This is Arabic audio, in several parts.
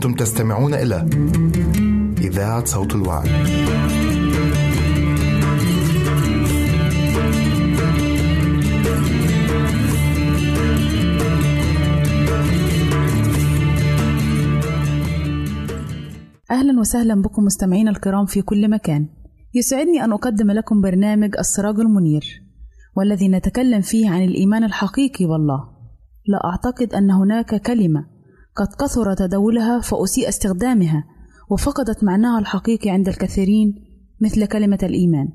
تستمعون إلى إذاعة صوت الوعي. أهلا وسهلا بكم مستمعين الكرام في كل مكان يسعدني أن أقدم لكم برنامج السراج المنير والذي نتكلم فيه عن الإيمان الحقيقي بالله لا أعتقد أن هناك كلمة قد كثر تداولها فأسيء استخدامها وفقدت معناها الحقيقي عند الكثيرين مثل كلمة الإيمان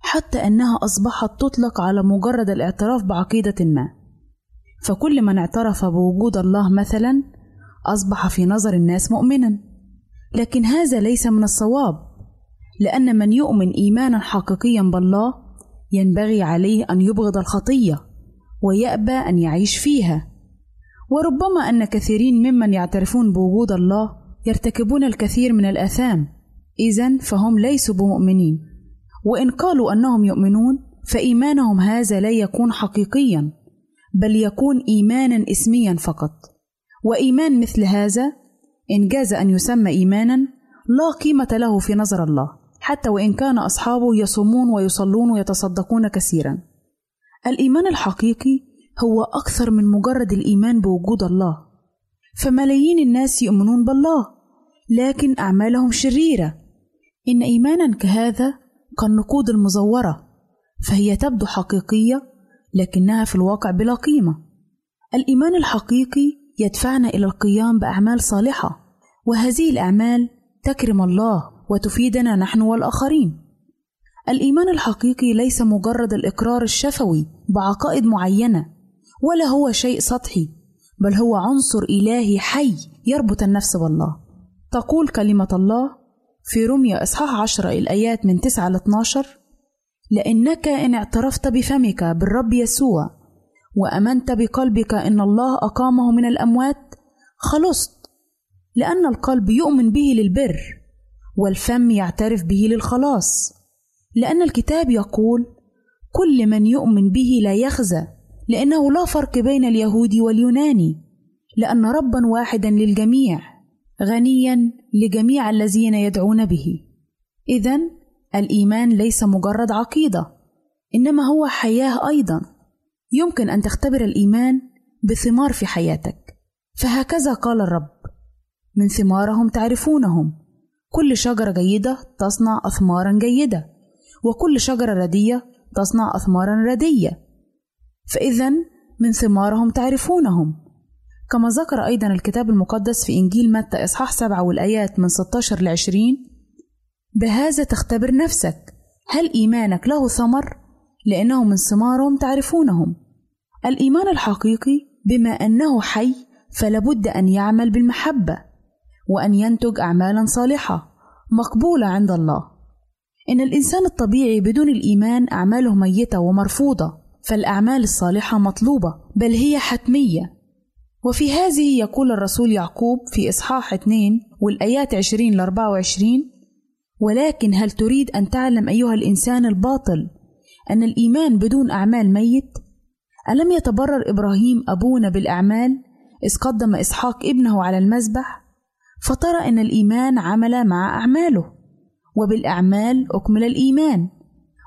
حتى أنها أصبحت تطلق على مجرد الاعتراف بعقيدة ما. فكل من اعترف بوجود الله مثلا أصبح في نظر الناس مؤمنا. لكن هذا ليس من الصواب لأن من يؤمن إيمانا حقيقيا بالله ينبغي عليه أن يبغض الخطية ويأبى أن يعيش فيها. وربما أن كثيرين ممن يعترفون بوجود الله يرتكبون الكثير من الآثام. إذا فهم ليسوا بمؤمنين. وإن قالوا أنهم يؤمنون فإيمانهم هذا لا يكون حقيقيا بل يكون إيمانا اسميا فقط. وإيمان مثل هذا إن جاز أن يسمى إيمانا لا قيمة له في نظر الله حتى وإن كان أصحابه يصومون ويصلون ويتصدقون كثيرا. الإيمان الحقيقي هو أكثر من مجرد الإيمان بوجود الله. فملايين الناس يؤمنون بالله لكن أعمالهم شريرة. إن إيمانا كهذا كالنقود المزورة فهي تبدو حقيقية لكنها في الواقع بلا قيمة. الإيمان الحقيقي يدفعنا إلى القيام بأعمال صالحة وهذه الأعمال تكرم الله وتفيدنا نحن والآخرين. الإيمان الحقيقي ليس مجرد الإقرار الشفوي بعقائد معينة ولا هو شيء سطحي بل هو عنصر إلهي حي يربط النفس بالله. تقول كلمة الله في رمية إصحاح عشرة الآيات من تسعة ل 12 لأنك إن اعترفت بفمك بالرب يسوع وأمنت بقلبك إن الله أقامه من الأموات خلصت لأن القلب يؤمن به للبر والفم يعترف به للخلاص. لأن الكتاب يقول كل من يؤمن به لا يخزى لأنه لا فرق بين اليهودي واليوناني لأن ربا واحدا للجميع غنيا لجميع الذين يدعون به. إذا الإيمان ليس مجرد عقيدة إنما هو حياة أيضا. يمكن أن تختبر الإيمان بثمار في حياتك. فهكذا قال الرب من ثمارهم تعرفونهم. كل شجرة جيدة تصنع أثمارا جيدة وكل شجرة ردية تصنع أثمارا ردية. فإذا من ثمارهم تعرفونهم. كما ذكر أيضا الكتاب المقدس في إنجيل متى إصحاح سبعة والآيات من 16 ل 20 بهذا تختبر نفسك هل إيمانك له ثمر؟ لأنه من ثمارهم تعرفونهم. الإيمان الحقيقي بما أنه حي فلابد أن يعمل بالمحبة وأن ينتج أعمالا صالحة مقبولة عند الله. إن الإنسان الطبيعي بدون الإيمان أعماله ميتة ومرفوضة. فالأعمال الصالحة مطلوبة بل هي حتمية وفي هذه يقول الرسول يعقوب في إصحاح 2 والآيات 20 ل 24 ولكن هل تريد أن تعلم أيها الإنسان الباطل أن الإيمان بدون أعمال ميت؟ ألم يتبرر إبراهيم أبونا بالأعمال إذ قدم إسحاق ابنه على المذبح؟ فترى أن الإيمان عمل مع أعماله وبالأعمال أكمل الإيمان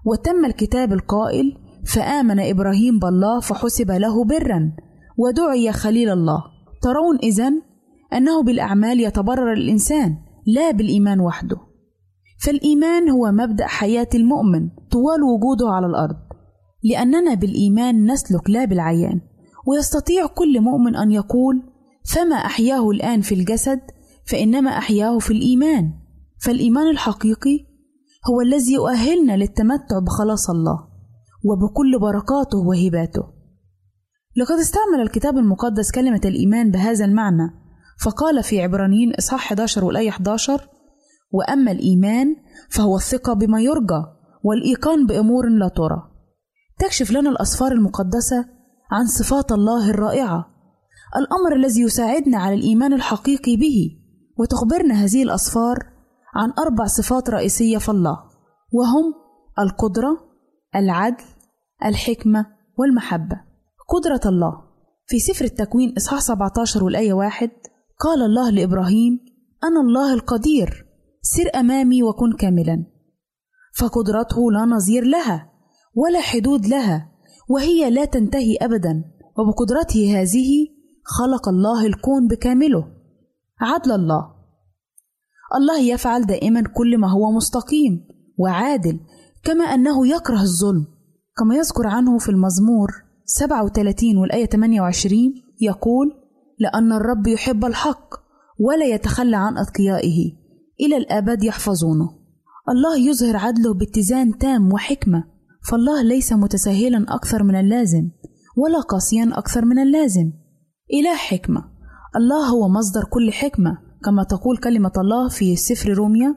وتم الكتاب القائل فآمن إبراهيم بالله فحسب له برا ودعي خليل الله. ترون إذن أنه بالأعمال يتبرر الإنسان لا بالإيمان وحده. فالإيمان هو مبدأ حياة المؤمن طوال وجوده على الأرض. لأننا بالإيمان نسلك لا بالعيان ويستطيع كل مؤمن أن يقول فما أحياه الآن في الجسد فإنما أحياه في الإيمان. فالإيمان الحقيقي هو الذي يؤهلنا للتمتع بخلاص الله. وبكل بركاته وهباته. لقد استعمل الكتاب المقدس كلمة الإيمان بهذا المعنى فقال في عبرانيين إصحاح 11 والآية 11 وأما الإيمان فهو الثقة بما يرجى والإيقان بأمور لا ترى. تكشف لنا الأسفار المقدسة عن صفات الله الرائعة الأمر الذي يساعدنا على الإيمان الحقيقي به وتخبرنا هذه الأسفار عن أربع صفات رئيسية في الله وهم القدرة، العدل، الحكمة، والمحبة. قدرة الله. في سفر التكوين إصحاح 17 والآية واحد قال الله لإبراهيم: أنا الله القدير، سر أمامي وكن كاملا. فقدرته لا نظير لها ولا حدود لها وهي لا تنتهي أبدا. وبقدرته هذه خلق الله الكون بكامله. عدل الله. الله يفعل دائما كل ما هو مستقيم وعادل. كما أنه يكره الظلم كما يذكر عنه في المزمور 37 والآية 28 يقول لأن الرب يحب الحق ولا يتخلى عن أتقيائه إلى الأبد يحفظونه. الله يظهر عدله باتزان تام وحكمة فالله ليس متساهلا أكثر من اللازم ولا قاسيا أكثر من اللازم. إله حكمة الله هو مصدر كل حكمة كما تقول كلمة الله في سفر روميا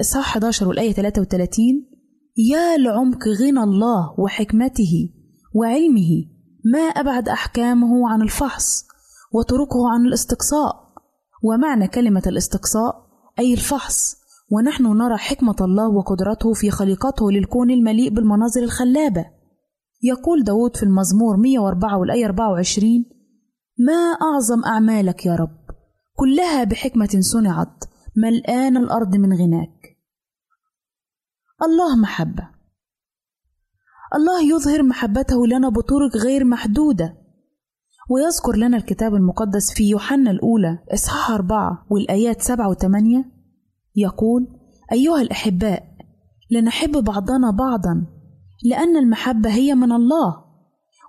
إصحاح 11 والآية 33 يا لعمق غنى الله وحكمته وعلمه ما أبعد أحكامه عن الفحص وطرقه عن الاستقصاء. ومعنى كلمة الاستقصاء أي الفحص ونحن نرى حكمة الله وقدرته في خليقته للكون المليء بالمناظر الخلابة. يقول داود في المزمور 104 والآية 24 ما أعظم أعمالك يا رب؟ كلها بحكمة صنعت ملآن الأرض من غناك؟ الله محبة. الله يظهر محبته لنا بطرق غير محدودة. ويذكر لنا الكتاب المقدس في يوحنا الأولى إصحاح أربعة والآيات سبعة وثمانية يقول أيها الأحباء لنحب بعضنا بعضا لأن المحبة هي من الله.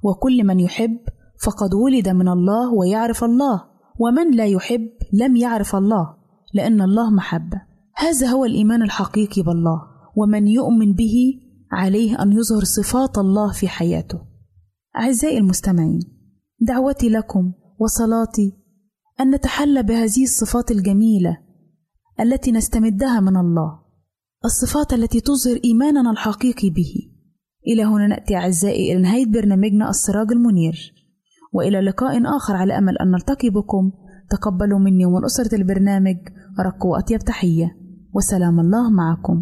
وكل من يحب فقد ولد من الله ويعرف الله ومن لا يحب لم يعرف الله لأن الله محبة. هذا هو الإيمان الحقيقي بالله. ومن يؤمن به عليه أن يظهر صفات الله في حياته. أعزائي المستمعين دعوتي لكم وصلاتي أن نتحلى بهذه الصفات الجميلة التي نستمدها من الله الصفات التي تظهر إيماننا الحقيقي به. إلى هنا نأتي أعزائي إلى نهاية برنامجنا السراج المنير وإلى لقاء آخر على أمل أن نلتقي بكم. تقبلوا مني ومن أسرة البرنامج أرق وأطيب تحية وسلام الله معكم.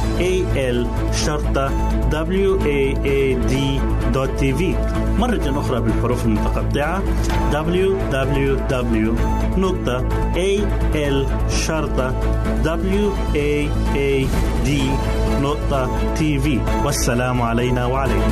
www.al-waad.tv مرة أخرى بالحروف المتقطعة. Www.al-waad.tv والسلام علينا وعليكم.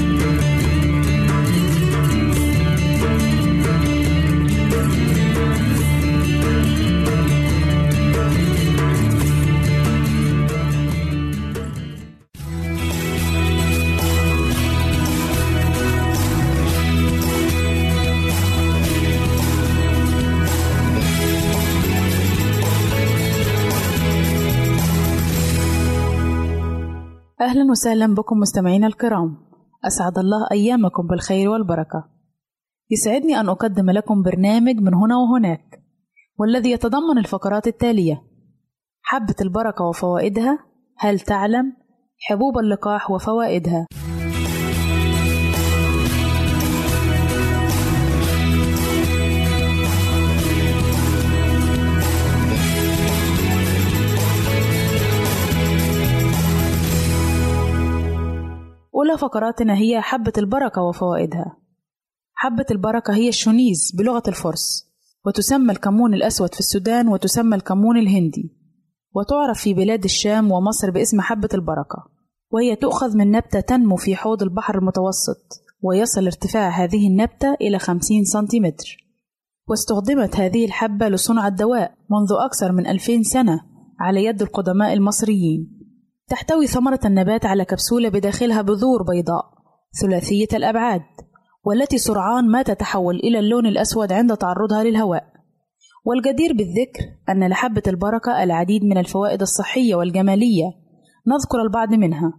أهلا وسهلا بكم مستمعينا الكرام. أسعد الله أيامكم بالخير والبركة. يسعدني أن أقدم لكم برنامج من هنا وهناك والذي يتضمن الفقرات التالية. حبة البركة وفوائدها هل تعلم؟ حبوب اللقاح وفوائدها. فقراتنا هي حبة البركة وفوائدها. حبة البركة هي الشونيز بلغة الفرس وتسمى الكمون الأسود في السودان وتسمى الكمون الهندي. وتعرف في بلاد الشام ومصر باسم حبة البركة وهي تؤخذ من نبتة تنمو في حوض البحر المتوسط ويصل ارتفاع هذه النبتة إلى 50 سنتيمتر. واستخدمت هذه الحبة لصنع الدواء منذ أكثر من 2000 سنة على يد القدماء المصريين. تحتوي ثمرة النبات على كبسولة بداخلها بذور بيضاء ثلاثية الأبعاد والتي سرعان ما تتحول إلى اللون الأسود عند تعرضها للهواء. والجدير بالذكر أن لحبة البركة العديد من الفوائد الصحية والجمالية نذكر البعض منها.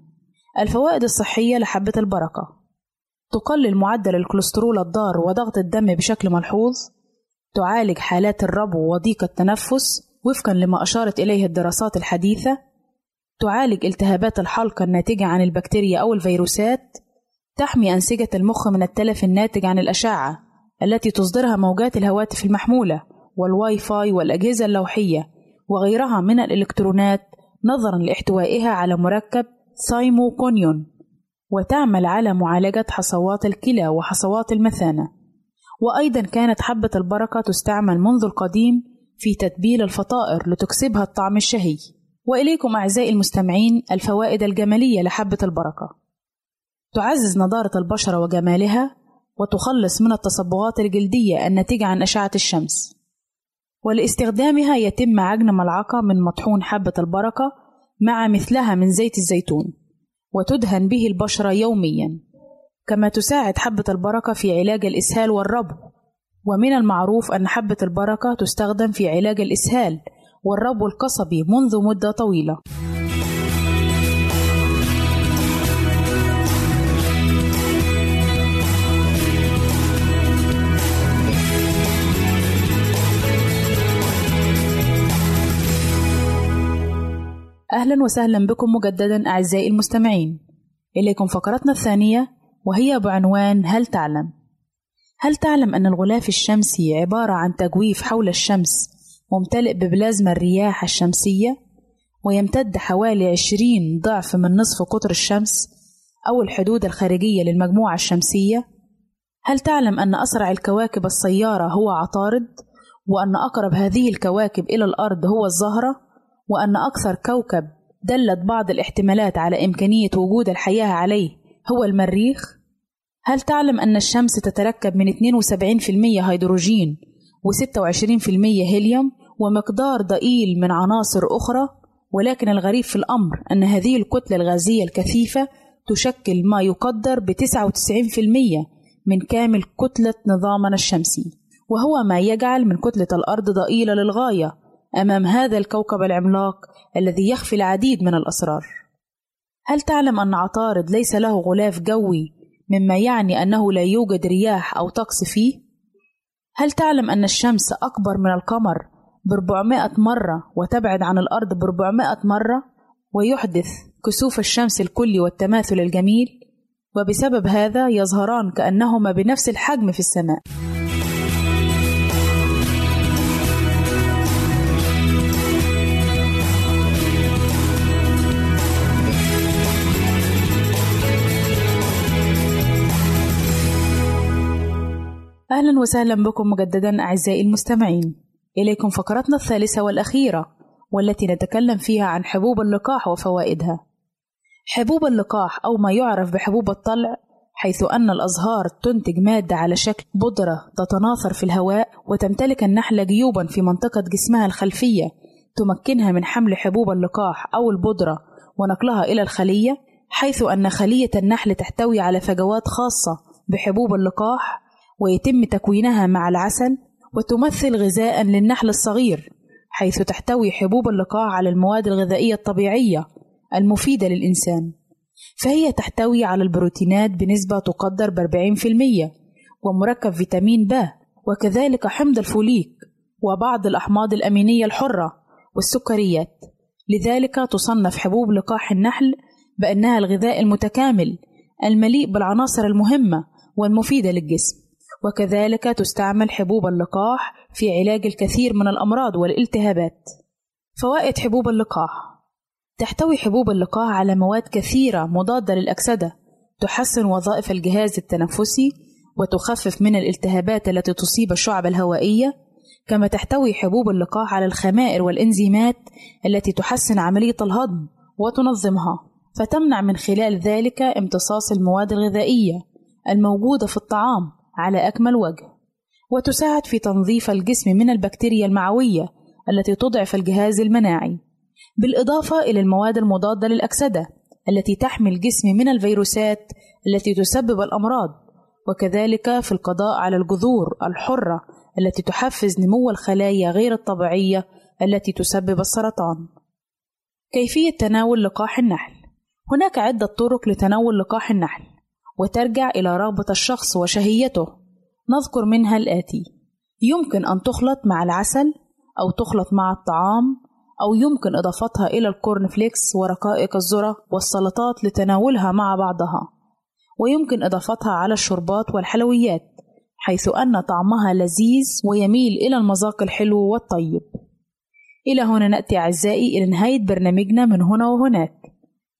الفوائد الصحية لحبة البركة تقلل معدل الكوليسترول الضار وضغط الدم بشكل ملحوظ تعالج حالات الربو وضيق التنفس وفقا لما أشارت إليه الدراسات الحديثة تعالج التهابات الحلق الناتجة عن البكتيريا أو الفيروسات؟ تحمي أنسجة المخ من التلف الناتج عن الأشعة التي تصدرها موجات الهواتف المحمولة والواي فاي والأجهزة اللوحية وغيرها من الإلكترونات نظرا لاحتوائها على مركب ثايموكونيون وتعمل على معالجة حصوات الكلى وحصوات المثانة. وأيضا كانت حبة البركة تستعمل منذ القديم في تتبيل الفطائر لتكسبها الطعم الشهي. وإليكم أعزائي المستمعين الفوائد الجمالية لحبة البركة. تعزز نضارة البشرة وجمالها وتخلص من التصبغات الجلدية الناتجة عن أشعة الشمس. ولاستخدامها يتم عجن ملعقة من مطحون حبة البركة مع مثلها من زيت الزيتون وتدهن به البشرة يوميا كما تساعد حبة البركة في علاج الإسهال والربو. ومن المعروف أن حبة البركة تستخدم في علاج الإسهال والربو القصبي منذ مدة طويلة أهلا وسهلا بكم مجددا أعزائي المستمعين إليكم فقرتنا الثانية وهي بعنوان هل تعلم؟ هل تعلم أن الغلاف الشمسي عبارة عن تجويف حول الشمس ممتلئ ببلازما الرياح الشمسية ويمتد حوالي عشرين ضعف من نصف قطر الشمس أو الحدود الخارجية للمجموعة الشمسية؟ هل تعلم أن أسرع الكواكب السيارة هو عطارد؟ وأن أقرب هذه الكواكب إلى الأرض هو الزهرة؟ وأن أكثر كوكب دلت بعض الاحتمالات على إمكانية وجود الحياة عليه هو المريخ؟ هل تعلم أن الشمس تتركب من 72% هيدروجين و26% هيليوم ومقدار ضئيل من عناصر أخرى؟ ولكن الغريب في الأمر أن هذه الكتلة الغازية الكثيفة تشكل ما يقدر ب 99% من كامل كتلة نظامنا الشمسي وهو ما يجعل من كتلة الأرض ضئيلة للغاية أمام هذا الكوكب العملاق الذي يخفي العديد من الأسرار هل تعلم أن عطارد ليس له غلاف جوي مما يعني أنه لا يوجد رياح أو طقس فيه هل تعلم أن الشمس أكبر من القمر ب 400 مرة وتبعد عن الأرض ب 400 مرة ويحدث كسوف الشمس الكلي والتماثل الجميل وبسبب هذا يظهران كأنهما بنفس الحجم في السماء. أهلا وسهلا بكم مجددا أعزائي المستمعين. إليكم فقرتنا الثالثة والأخيرة والتي نتكلم فيها عن حبوب اللقاح وفوائدها. حبوب اللقاح أو ما يعرف بحبوب الطلع حيث أن الأزهار تنتج مادة على شكل بودرة تتناثر في الهواء وتمتلك النحلة جيوبا في منطقة جسمها الخلفية تمكنها من حمل حبوب اللقاح أو البودرة ونقلها إلى الخلية حيث أن خلية النحل تحتوي على فجوات خاصة بحبوب اللقاح ويتم تكوينها مع العسل وتمثل غذاء للنحل الصغير حيث تحتوي حبوب اللقاح على المواد الغذائية الطبيعية المفيدة للإنسان. فهي تحتوي على البروتينات بنسبة تقدر ب 40% ومركب فيتامين ب وكذلك حمض الفوليك وبعض الأحماض الأمينية الحرة والسكريات. لذلك تصنف حبوب لقاح النحل بأنها الغذاء المتكامل المليء بالعناصر المهمة والمفيدة للجسم. وكذلك تستعمل حبوب اللقاح في علاج الكثير من الأمراض والالتهابات. فوائد حبوب اللقاح تحتوي حبوب اللقاح على مواد كثيرة مضادة للأكسدة تحسن وظائف الجهاز التنفسي وتخفف من الالتهابات التي تصيب الشعب الهوائية كما تحتوي حبوب اللقاح على الخمائر والإنزيمات التي تحسن عملية الهضم وتنظمها فتمنع من خلال ذلك امتصاص المواد الغذائية الموجودة في الطعام على أكمل وجه وتساعد في تنظيف الجسم من البكتيريا المعوية التي تضعف الجهاز المناعي بالإضافة إلى المواد المضادة للأكسدة التي تحمي الجسم من الفيروسات التي تسبب الأمراض وكذلك في القضاء على الجذور الحرة التي تحفز نمو الخلايا غير الطبيعية التي تسبب السرطان. كيفية تناول لقاح النحل هناك عدة طرق لتناول لقاح النحل وترجع إلى رغبة الشخص وشهيته. نذكر منها الآتي. يمكن أن تخلط مع العسل أو تخلط مع الطعام أو يمكن إضافتها إلى ال corn flakes ورقائق الذرة والسلطات لتناولها مع بعضها. ويمكن إضافتها على الشربات والحلويات حيث أن طعمها لذيذ ويميل إلى المذاق الحلو والطيب. إلى هنا نأتي أعزائي إلى نهاية برنامجنا من هنا وهناك.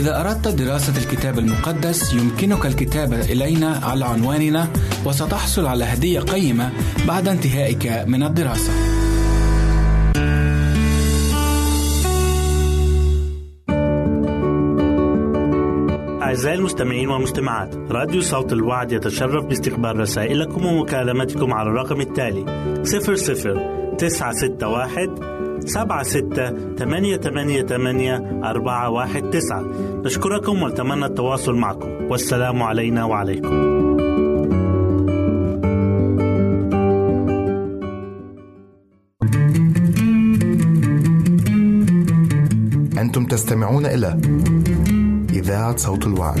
إذا أردت دراسة الكتاب المقدس يمكنك الكتابة إلينا على عنواننا وستحصل على هدية قيمة بعد انتهائك من الدراسة. أعزائي المستمعين والمستمعات راديو صوت الوعد يتشرف باستقبال رسائلكم ومكالمتكم على الرقم التالي 00 961 سبعة ستة ثمانية ثمانية ثمانية أربعة واحد تسعة. نشكركم ونتمنى التواصل معكم. والسلام علينا وعليكم. أنتم تستمعون إلى إذاعة صوت الوعد.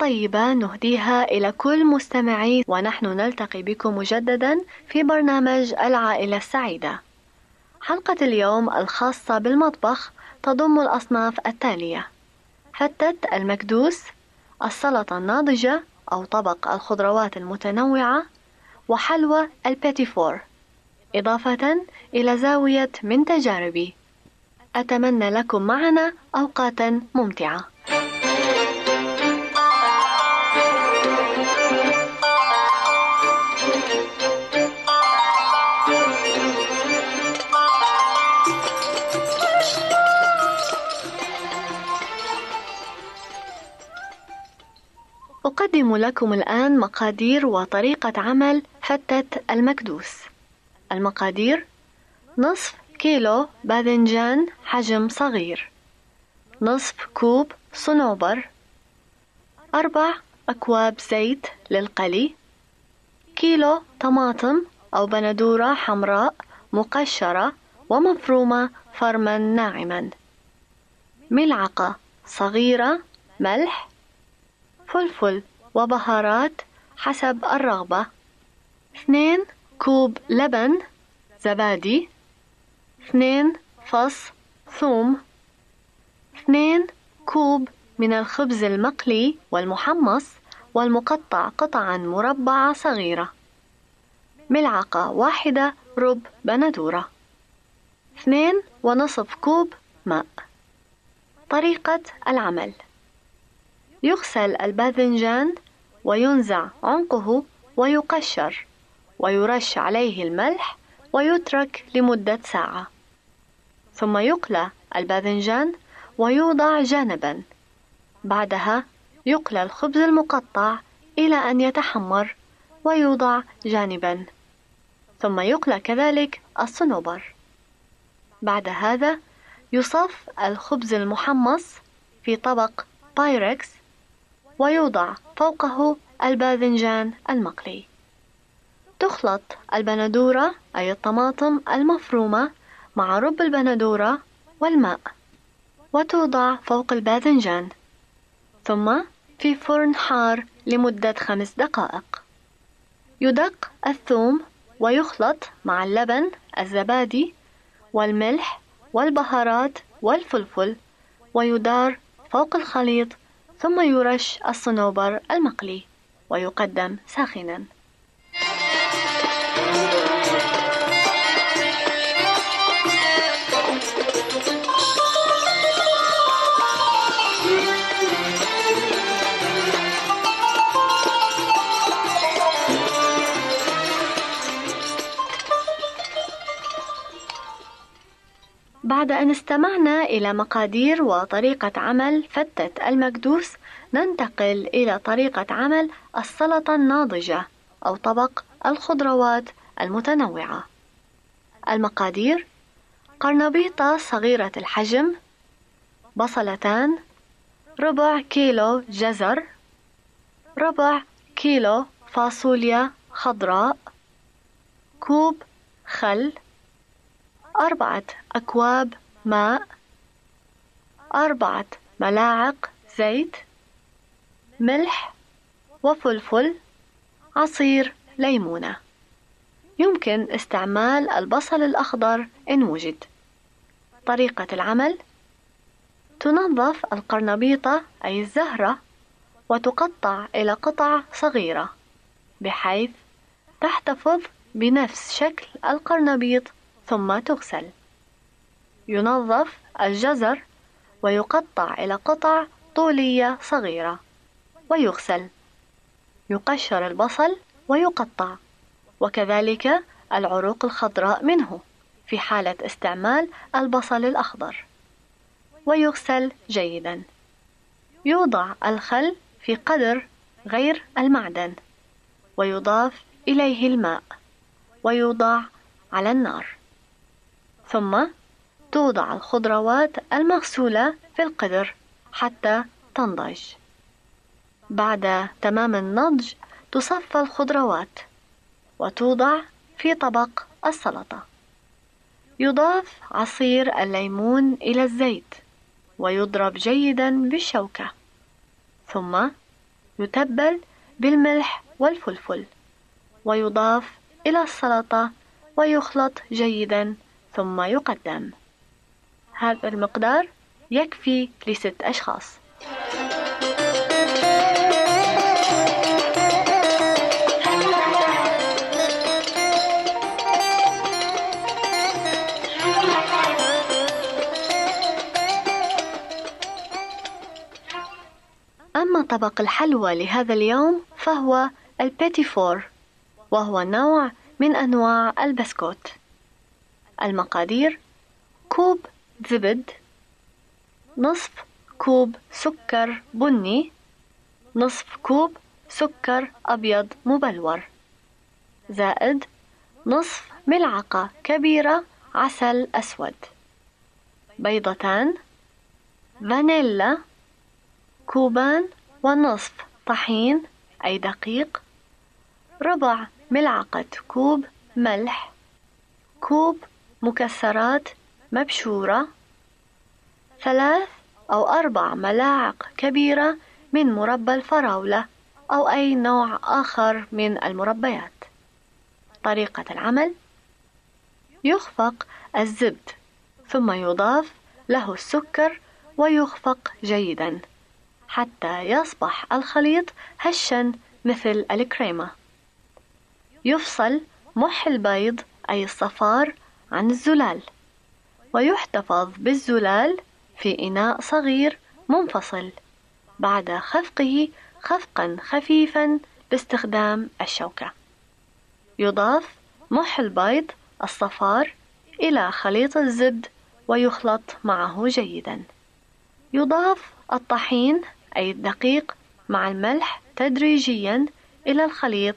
طيبة نهديها إلى كل مستمعي ونحن نلتقي بكم مجددا في برنامج العائلة السعيدة. حلقة اليوم الخاصة بالمطبخ تضم الأصناف التالية: فتة المكدوس، السلطة الناضجة أو طبق الخضروات المتنوعة، وحلوى البيتي فور، إضافة إلى زاوية من تجاربي. أتمنى لكم معنا أوقاتا ممتعة. أقدم لكم الآن مقادير وطريقة عمل فتة المكدوس. المقادير: نصف كيلو باذنجان حجم صغير، نصف كوب صنوبر، أربع أكواب زيت للقلي، كيلو طماطم أو بندورة حمراء مقشرة ومفرومة فرما ناعما، ملعقة صغيرة ملح فلفل وبهارات حسب الرغبة. اثنين كوب لبن زبادي. اثنين فص ثوم. اثنين كوب من الخبز المقلي والمحمص والمقطع قطعا مربعة صغيرة. ملعقة واحدة رب بندورة. اثنين ونصف كوب ماء. طريقة العمل. يغسل الباذنجان وينزع عنقه ويقشر ويرش عليه الملح ويترك لمدة ساعة. ثم يقلى الباذنجان ويوضع جانبا. بعدها يقلى الخبز المقطع إلى أن يتحمر ويوضع جانبا. ثم يقلى كذلك الصنوبر. بعد هذا يصف الخبز المحمص في طبق بايركس ويوضع فوقه الباذنجان المقلي تخلط البندورة أي الطماطم المفرومة مع رب البندورة والماء وتوضع فوق الباذنجان. ثم في فرن حار لمدة خمس دقائق. يدق الثوم ويخلط مع اللبن الزبادي والملح والبهارات والفلفل ويدار فوق الخليط ثم يرش الصنوبر المقلي ويقدم ساخنا. بعد أن استمعنا إلى مقادير وطريقة عمل فتة المكدوس ننتقل إلى طريقة عمل السلطة الناضجة أو طبق الخضروات المتنوعة. المقادير قرنبيطة صغيرة الحجم بصلتان ربع كيلو جزر ربع كيلو فاصوليا خضراء كوب خل أربعة أكواب ماء. أربعة ملاعق زيت. ملح وفلفل. عصير ليمونة. يمكن استعمال البصل الأخضر إن وجد. طريقة العمل تنظف القرنبيطة أي الزهرة وتقطع إلى قطع صغيرة بحيث تحتفظ بنفس شكل القرنبيط. ثم تغسل. ينظف الجزر ويقطع إلى قطع طولية صغيرة ويغسل. يقشر البصل ويقطع. وكذلك العروق الخضراء منه في حالة استعمال البصل الأخضر. ويغسل جيدا. يوضع الخل في قدر غير المعدن. ويضاف إليه الماء. ويوضع على النار. ثم توضع الخضروات المغسولة في القدر حتى تنضج. بعد تمام النضج تصفى الخضروات وتوضع في طبق السلطة. يضاف عصير الليمون إلى الزيت ويضرب جيدا بالشوكة. ثم يتبل بالملح والفلفل ويضاف إلى السلطة ويخلط جيدا ثم يقدم. هذا المقدار يكفي لست أشخاص. أما طبق الحلوى لهذا اليوم فهو البيتي فور وهو نوع من أنواع البسكوت. المقادير كوب زبد نصف كوب سكر بني نصف كوب سكر أبيض مبلور. زائد نصف ملعقة كبيرة عسل أسود. بيضتان فانيلا كوبان ونصف طحين أي دقيق. ربع ملعقة كوب ملح كوب مكسرات مبشورة. ثلاث أو أربع ملاعق كبيرة من مربى الفراولة أو أي نوع آخر من المربيات. طريقة العمل يخفق الزبد ثم يضاف له السكر ويخفق جيدا حتى يصبح الخليط هشا مثل الكريمة. يفصل مح البيض أي الصفار عن الزلال. ويحتفظ بالزلال في إناء صغير منفصل بعد خفقه خفقا خفيفا باستخدام الشوكة. يضاف مح البيض الصفار إلى خليط الزبد ويخلط معه جيدا. يضاف الطحين أي الدقيق مع الملح تدريجيا إلى الخليط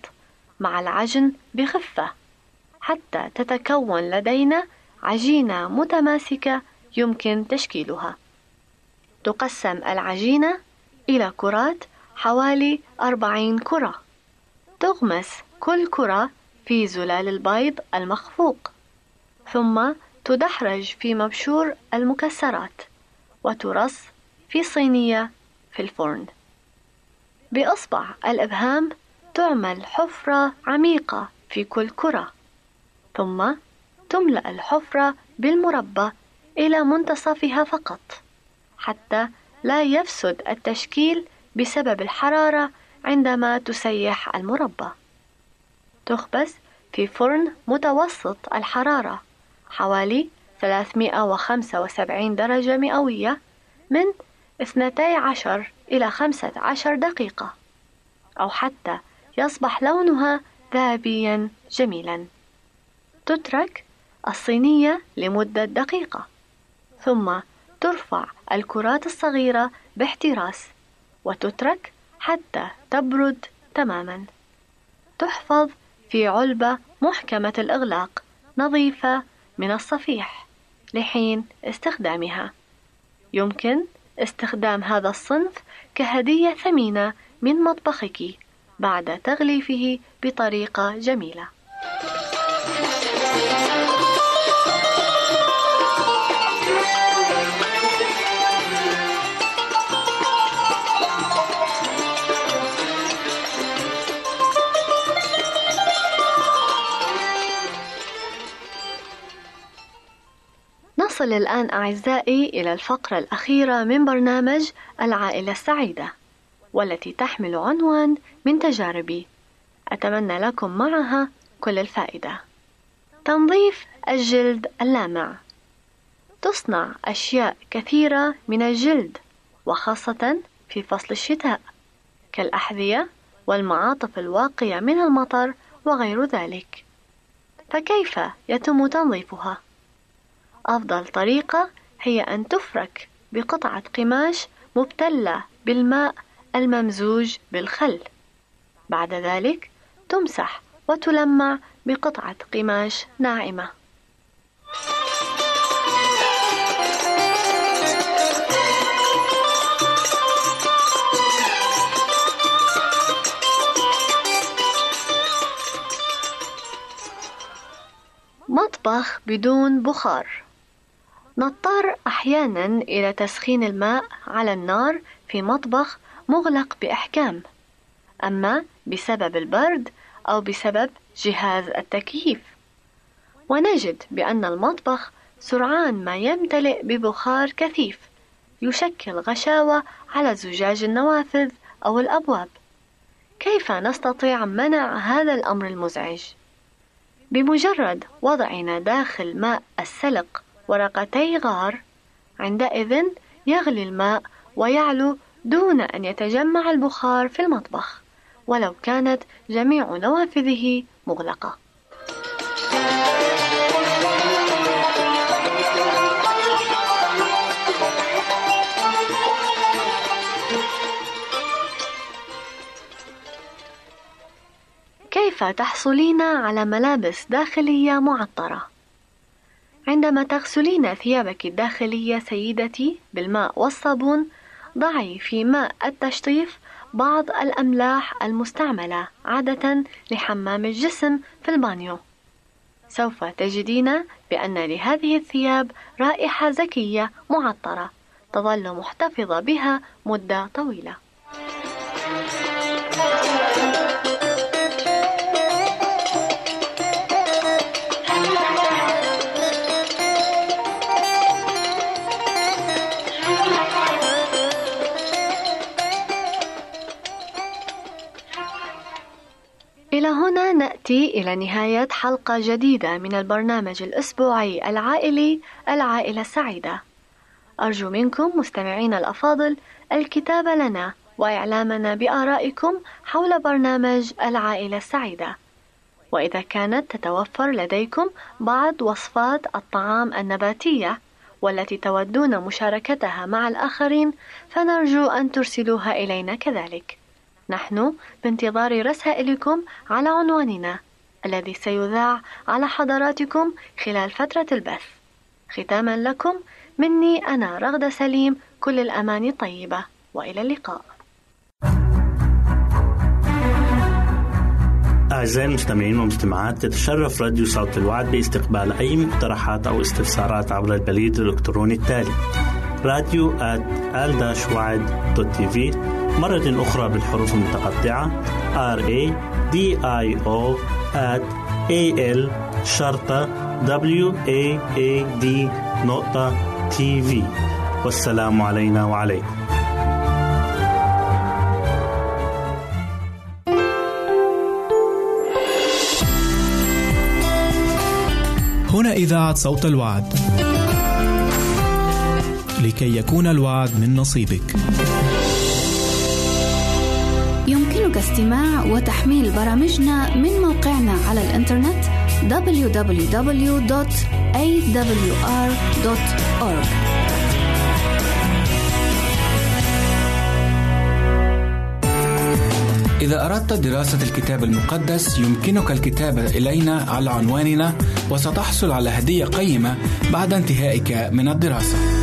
مع العجن بخفة. حتى تتكون لدينا عجينة متماسكة يمكن تشكيلها. تقسم العجينة إلى كرات حوالي أربعين كرة. تغمس كل كرة في زلال البيض المخفوق. ثم تدحرج في مبشور المكسرات. وترص في صينية في الفرن. بإصبع الإبهام تعمل حفرة عميقة في كل كرة. ثم تملأ الحفرة بالمربى إلى منتصفها فقط حتى لا يفسد التشكيل بسبب الحرارة عندما تسيح المربى. تخبز في فرن متوسط الحرارة حوالي 375 درجة مئوية من 12 إلى 15 دقيقة أو حتى يصبح لونها ذهبيا جميلا. تترك الصينية لمدة دقيقة ثم ترفع الكرات الصغيرة باحتراس وتترك حتى تبرد تماما. تحفظ في علبة محكمة الإغلاق نظيفة من الصفيح لحين استخدامها. يمكن استخدام هذا الصنف كهدية ثمينة من مطبخك بعد تغليفه بطريقة جميلة. نصل الآن أعزائي إلى الفقرة الأخيرة من برنامج العائلة السعيدة والتي تحمل عنوان من تجاربي. أتمنى لكم معها كل الفائدة. تنظيف الجلد اللامع. تصنع أشياء كثيرة من الجلد وخاصة في فصل الشتاء كالأحذية والمعاطف الواقية من المطر وغير ذلك. فكيف يتم تنظيفها؟ أفضل طريقة هي أن تفرك بقطعة قماش مبتلة بالماء الممزوج بالخل. بعد ذلك تمسح وتلمع بقطعة قماش ناعمة. مطبخ بدون بخار. نضطر أحيانا إلى تسخين الماء على النار في مطبخ مغلق بإحكام. أما بسبب البرد أو بسبب جهاز التكييف. ونجد بأن المطبخ سرعان ما يمتلئ ببخار كثيف يشكل غشاوة على زجاج النوافذ أو الأبواب. كيف نستطيع منع هذا الأمر المزعج؟ بمجرد وضعنا داخل ماء السلق ورقتي غار عندئذ يغلي الماء ويعلو دون أن يتجمع البخار في المطبخ ولو كانت جميع نوافذه مغلقة كيف تحصلين على ملابس داخلية معطرة؟ عندما تغسلين ثيابك الداخلية سيدتي بالماء والصابون ضعي في ماء التشطيف بعض الأملاح المستعملة عادة لحمام الجسم في البانيو. سوف تجدين بأن لهذه الثياب رائحة زكية معطرة تظل محتفظة بها مدة طويلة. نأتي إلى نهاية حلقة جديدة من البرنامج الأسبوعي العائلي العائلة السعيدة. أرجو منكم مستمعين الأفاضل الكتابة لنا وإعلامنا بآرائكم حول برنامج العائلة السعيدة. وإذا كانت تتوفر لديكم بعض وصفات الطعام النباتية والتي تودون مشاركتها مع الآخرين فنرجو أن ترسلوها إلينا كذلك. نحن بانتظار رسائلكم على عنواننا الذي سيذاع على حضراتكم خلال فترة البث. ختاما لكم مني أنا رغدة سليم كل الأماني طيبة وإلى اللقاء. أعزائي المستمعين والمستمعات تتشرف راديو صوت الوعد باستقبال أي مقترحات أو استفسارات عبر البريد الإلكتروني التالي راديو في مرة أخرى بالحروف المتقطعة. R A D I O at A L شرطة W A A D نقطة تي في والسلام علينا وعليكم. هنا إذاعة صوت الوعد. لكي يكون الوعد من نصيبك. يمكنك استماع وتحميل برامجنا من موقعنا على الإنترنت www.awr.org إذا أردت دراسة الكتاب المقدس يمكنك الكتابة إلينا على عنواننا وستحصل على هدية قيمة بعد انتهائك من الدراسة.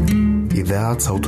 إذاعة صوت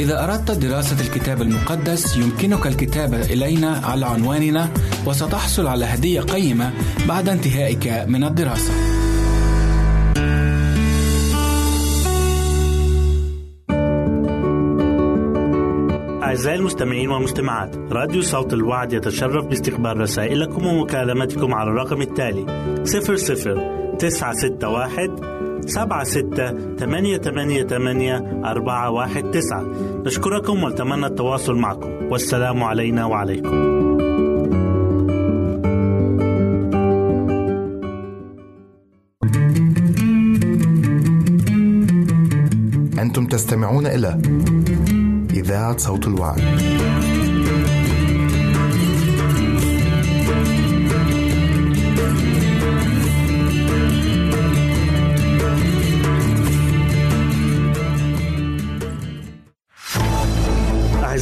إذا أردت دراسة الكتاب المقدس يمكنك الكتابة إلينا على عنواننا وستحصل على هدية قيمة بعد انتهائك من الدراسة. أعزائي المستمعين والمستمعات راديو صوت الوعد يتشرف باستقبال رسائلكم ومكالمتكم على الرقم التالي 00 961 سبعة ستة ثمانية ثمانية ثمانية أربعة واحد تسعة. نشكركم ونتمنى التواصل معكم. والسلام علينا وعليكم. أنتم تستمعون إلى إذاعة صوت الوعد.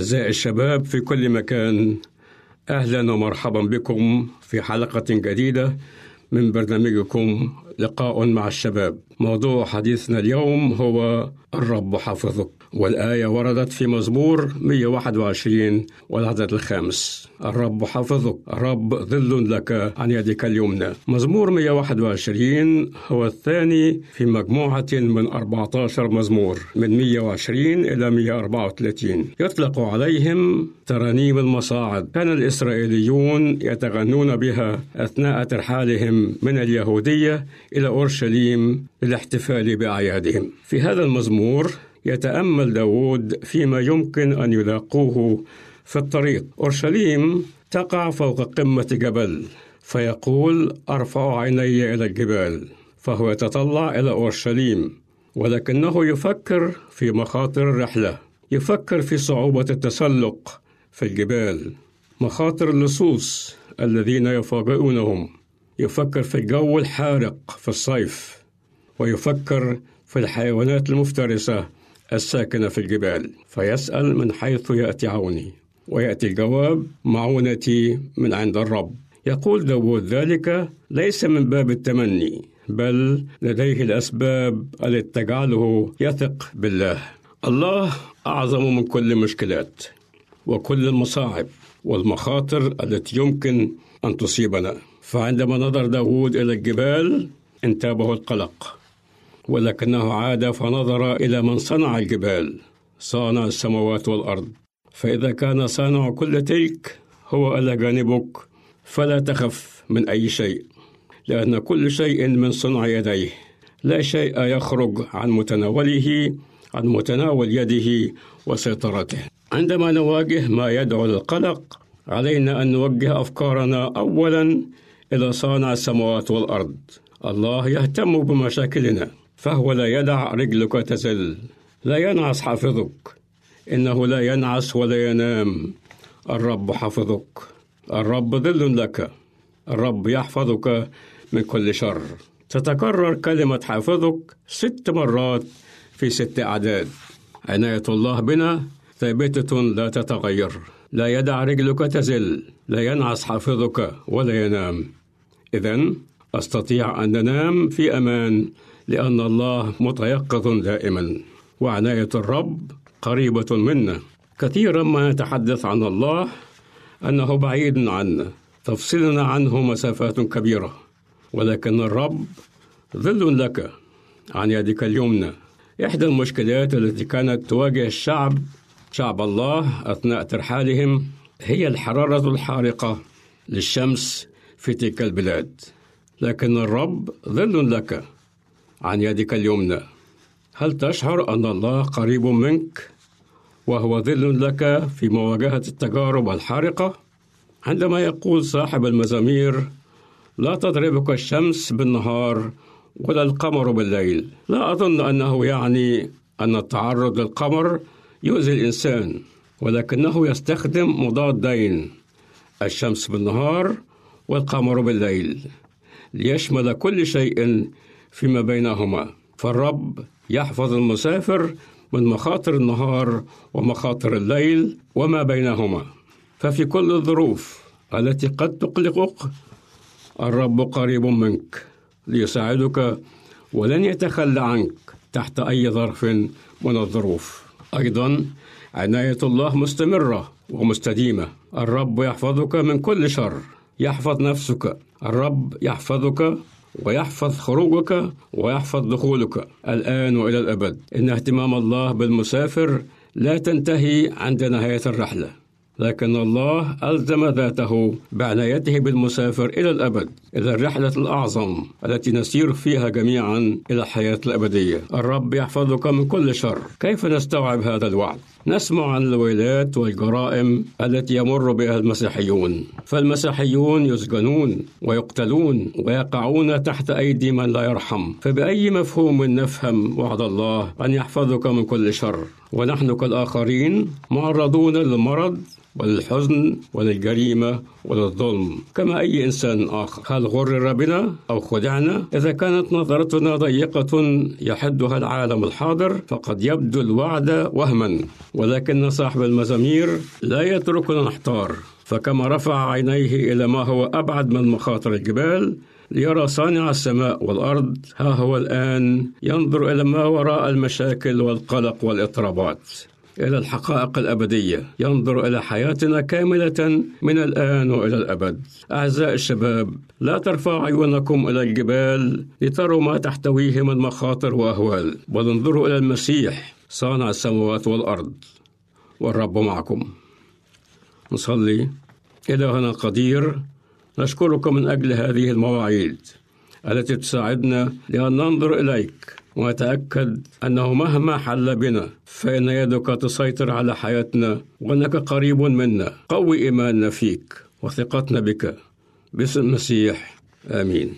أعزائي الشباب في كل مكان أهلا ومرحبا بكم في حلقة جديدة من برنامجكم لقاء مع الشباب. موضوع حديثنا اليوم هو الرب حافظك. والآية وردت في مزمور 121 والعدد الخامس. الرب حافظك الرب ظل لك عن يدك اليمنى. مزمور 121 هو الثاني في مجموعة من 14 مزمور من 120 إلى 134 يطلق عليهم ترانيم المصاعد. كان الإسرائيليون يتغنون بها أثناء ترحالهم من اليهودية إلى أورشليم للاحتفال بأعيادهم. في هذا المزمور يتأمل داود فيما يمكن أن يلاقوه في الطريق. أورشليم تقع فوق قمة جبل فيقول أرفع عيني إلى الجبال. فهو يتطلع إلى أورشليم ولكنه يفكر في مخاطر الرحلة يفكر في صعوبة التسلق في الجبال. مخاطر اللصوص الذين يفاجئونهم يفكر في الجو الحارق في الصيف ويفكر في الحيوانات المفترسة الساكنة في الجبال فيسأل من حيث يأتي عوني ويأتي الجواب معونتي من عند الرب. يقول داود ذلك ليس من باب التمني بل لديه الأسباب التي تجعله يثق بالله. الله أعظم من كل المشكلات وكل المصاعب والمخاطر التي يمكن أن تصيبنا. فعندما نظر داود إلى الجبال انتابه القلق. ولكنه عاد فنظر إلى من صنع الجبال صانع السماوات والأرض. فإذا كان صانع كل تلك هو إلى جانبك فلا تخف من أي شيء لأن كل شيء من صنع يديه. لا شيء يخرج عن متناوله عن متناول يده وسيطرته. عندما نواجه ما يدعو للقلق علينا أن نوجه أفكارنا أولا إلى صانع السماوات والأرض. الله يهتم بمشاكلنا. فهو لا يدع رجلك تزل. لا ينعس حافظك. إنه لا ينعس ولا ينام. الرب حافظك. الرب ظل لك. الرب يحفظك من كل شر. تتكرر كلمة حافظك ست مرات في ست أعداد. عناية الله بنا ثابتة لا تتغير. لا يدع رجلك تزل. لا ينعس حافظك ولا ينام. إذا أستطيع أن أنام في أمان لأن الله متيقظ دائما وعناية الرب قريبة منا. كثيرا ما نتحدث عن الله أنه بعيد عنا تفصلنا عنه مسافات كبيرة. ولكن الرب ظل لك عن يدك اليمنى. إحدى المشكلات التي كانت تواجه الشعب شعب الله أثناء ترحالهم هي الحرارة الحارقة للشمس في تلك البلاد. لكن الرب ظل لك عن يدك اليمنى. هل تشعر أن الله قريب منك وهو ظل لك في مواجهة التجارب الحارقة؟ عندما يقول صاحب المزامير لا تضربك الشمس بالنهار ولا القمر بالليل. لا أظن أنه يعني أن التعرض للقمر يؤذي الإنسان ولكنه يستخدم مضادين الشمس بالنهار والقمر بالليل ليشمل كل شيء فيما بينهما. فالرب يحفظ المسافر من مخاطر النهار ومخاطر الليل وما بينهما. ففي كل الظروف التي قد تقلقك الرب قريب منك ليساعدك ولن يتخلى عنك تحت أي ظرف من الظروف. أيضا عناية الله مستمرة ومستديمة. الرب يحفظك من كل شر. يحفظ نفسك. الرب يحفظك ويحفظ خروجك ويحفظ دخولك الآن وإلى الأبد. إن اهتمام الله بالمسافر لا تنتهي عند نهاية الرحلة. لكن الله ألزم ذاته بعنايته بالمسافر إلى الأبد إلى الرحلة الأعظم التي نسير فيها جميعا إلى الحياة الأبدية. الرب يحفظك من كل شر. كيف نستوعب هذا الوعد؟ نسمع عن الويلات والجرائم التي يمر بها المسيحيون. فالمسيحيون يسجنون ويقتلون ويقعون تحت أيدي من لا يرحم. فبأي مفهوم نفهم وعد الله أن يحفظك من كل شر؟ ونحن كالآخرين معرضون للمرض وللحزن وللجريمة وللظلم كما أي إنسان آخر. هل غرر بنا أو خدعنا؟ إذا كانت نظرتنا ضيقة يحدها العالم الحاضر فقد يبدو الوعد وهما. ولكن صاحب المزامير لا يتركنا نحتار. فكما رفع عينيه إلى ما هو أبعد من مخاطر الجبال ليرى صانع السماء والأرض. ها هو الآن ينظر إلى ما وراء المشاكل والقلق والإضطرابات. إلى الحقائق الأبدية. ينظر إلى حياتنا كاملة من الآن وإلى الأبد. أعزائي الشباب لا ترفعوا عيونكم إلى الجبال لتروا ما تحتويه من مخاطر وأهوال بل انظروا إلى المسيح صانع السماوات والأرض والرب معكم. نصلي. إلهنا القدير نشكرك من أجل هذه المواعيد التي تساعدنا لأن ننظر إليك ونتأكد أنه مهما حل بنا فإن يدك تسيطر على حياتنا وأنك قريب منا. قوي إيماننا فيك وثقتنا بك. باسم المسيح آمين.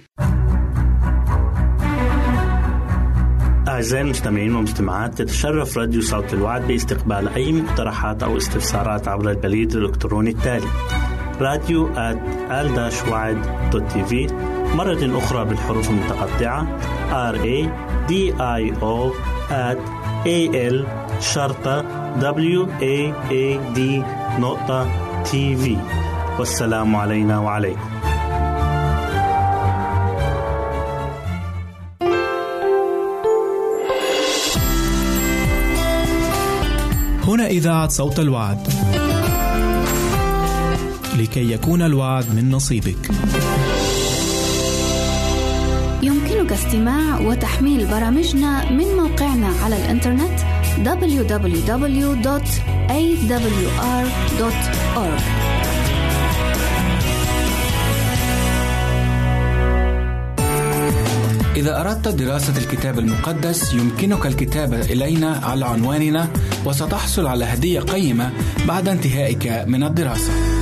أعزائي المستمعين والمستمعات تتشرف راديو صوت الوعد باستقبال أي مقترحات أو استفسارات عبر البريد الإلكتروني التالي راديو في مرة أخرى بالحروف المتقطعة. R A D I O at A L شرطة W A A D نقطة تي في والسلام علينا وعليكم. هنا إذاعة صوت الوعد. لكي يكون الوعد من نصيبك. يمكنك استماع وتحميل برامجنا من موقعنا على الإنترنت www.awr.org إذا أردت دراسة الكتاب المقدس يمكنك الكتابة إلينا على عنواننا وستحصل على هدية قيمة بعد انتهائك من الدراسة.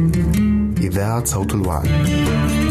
إذاعة صوت الوعد.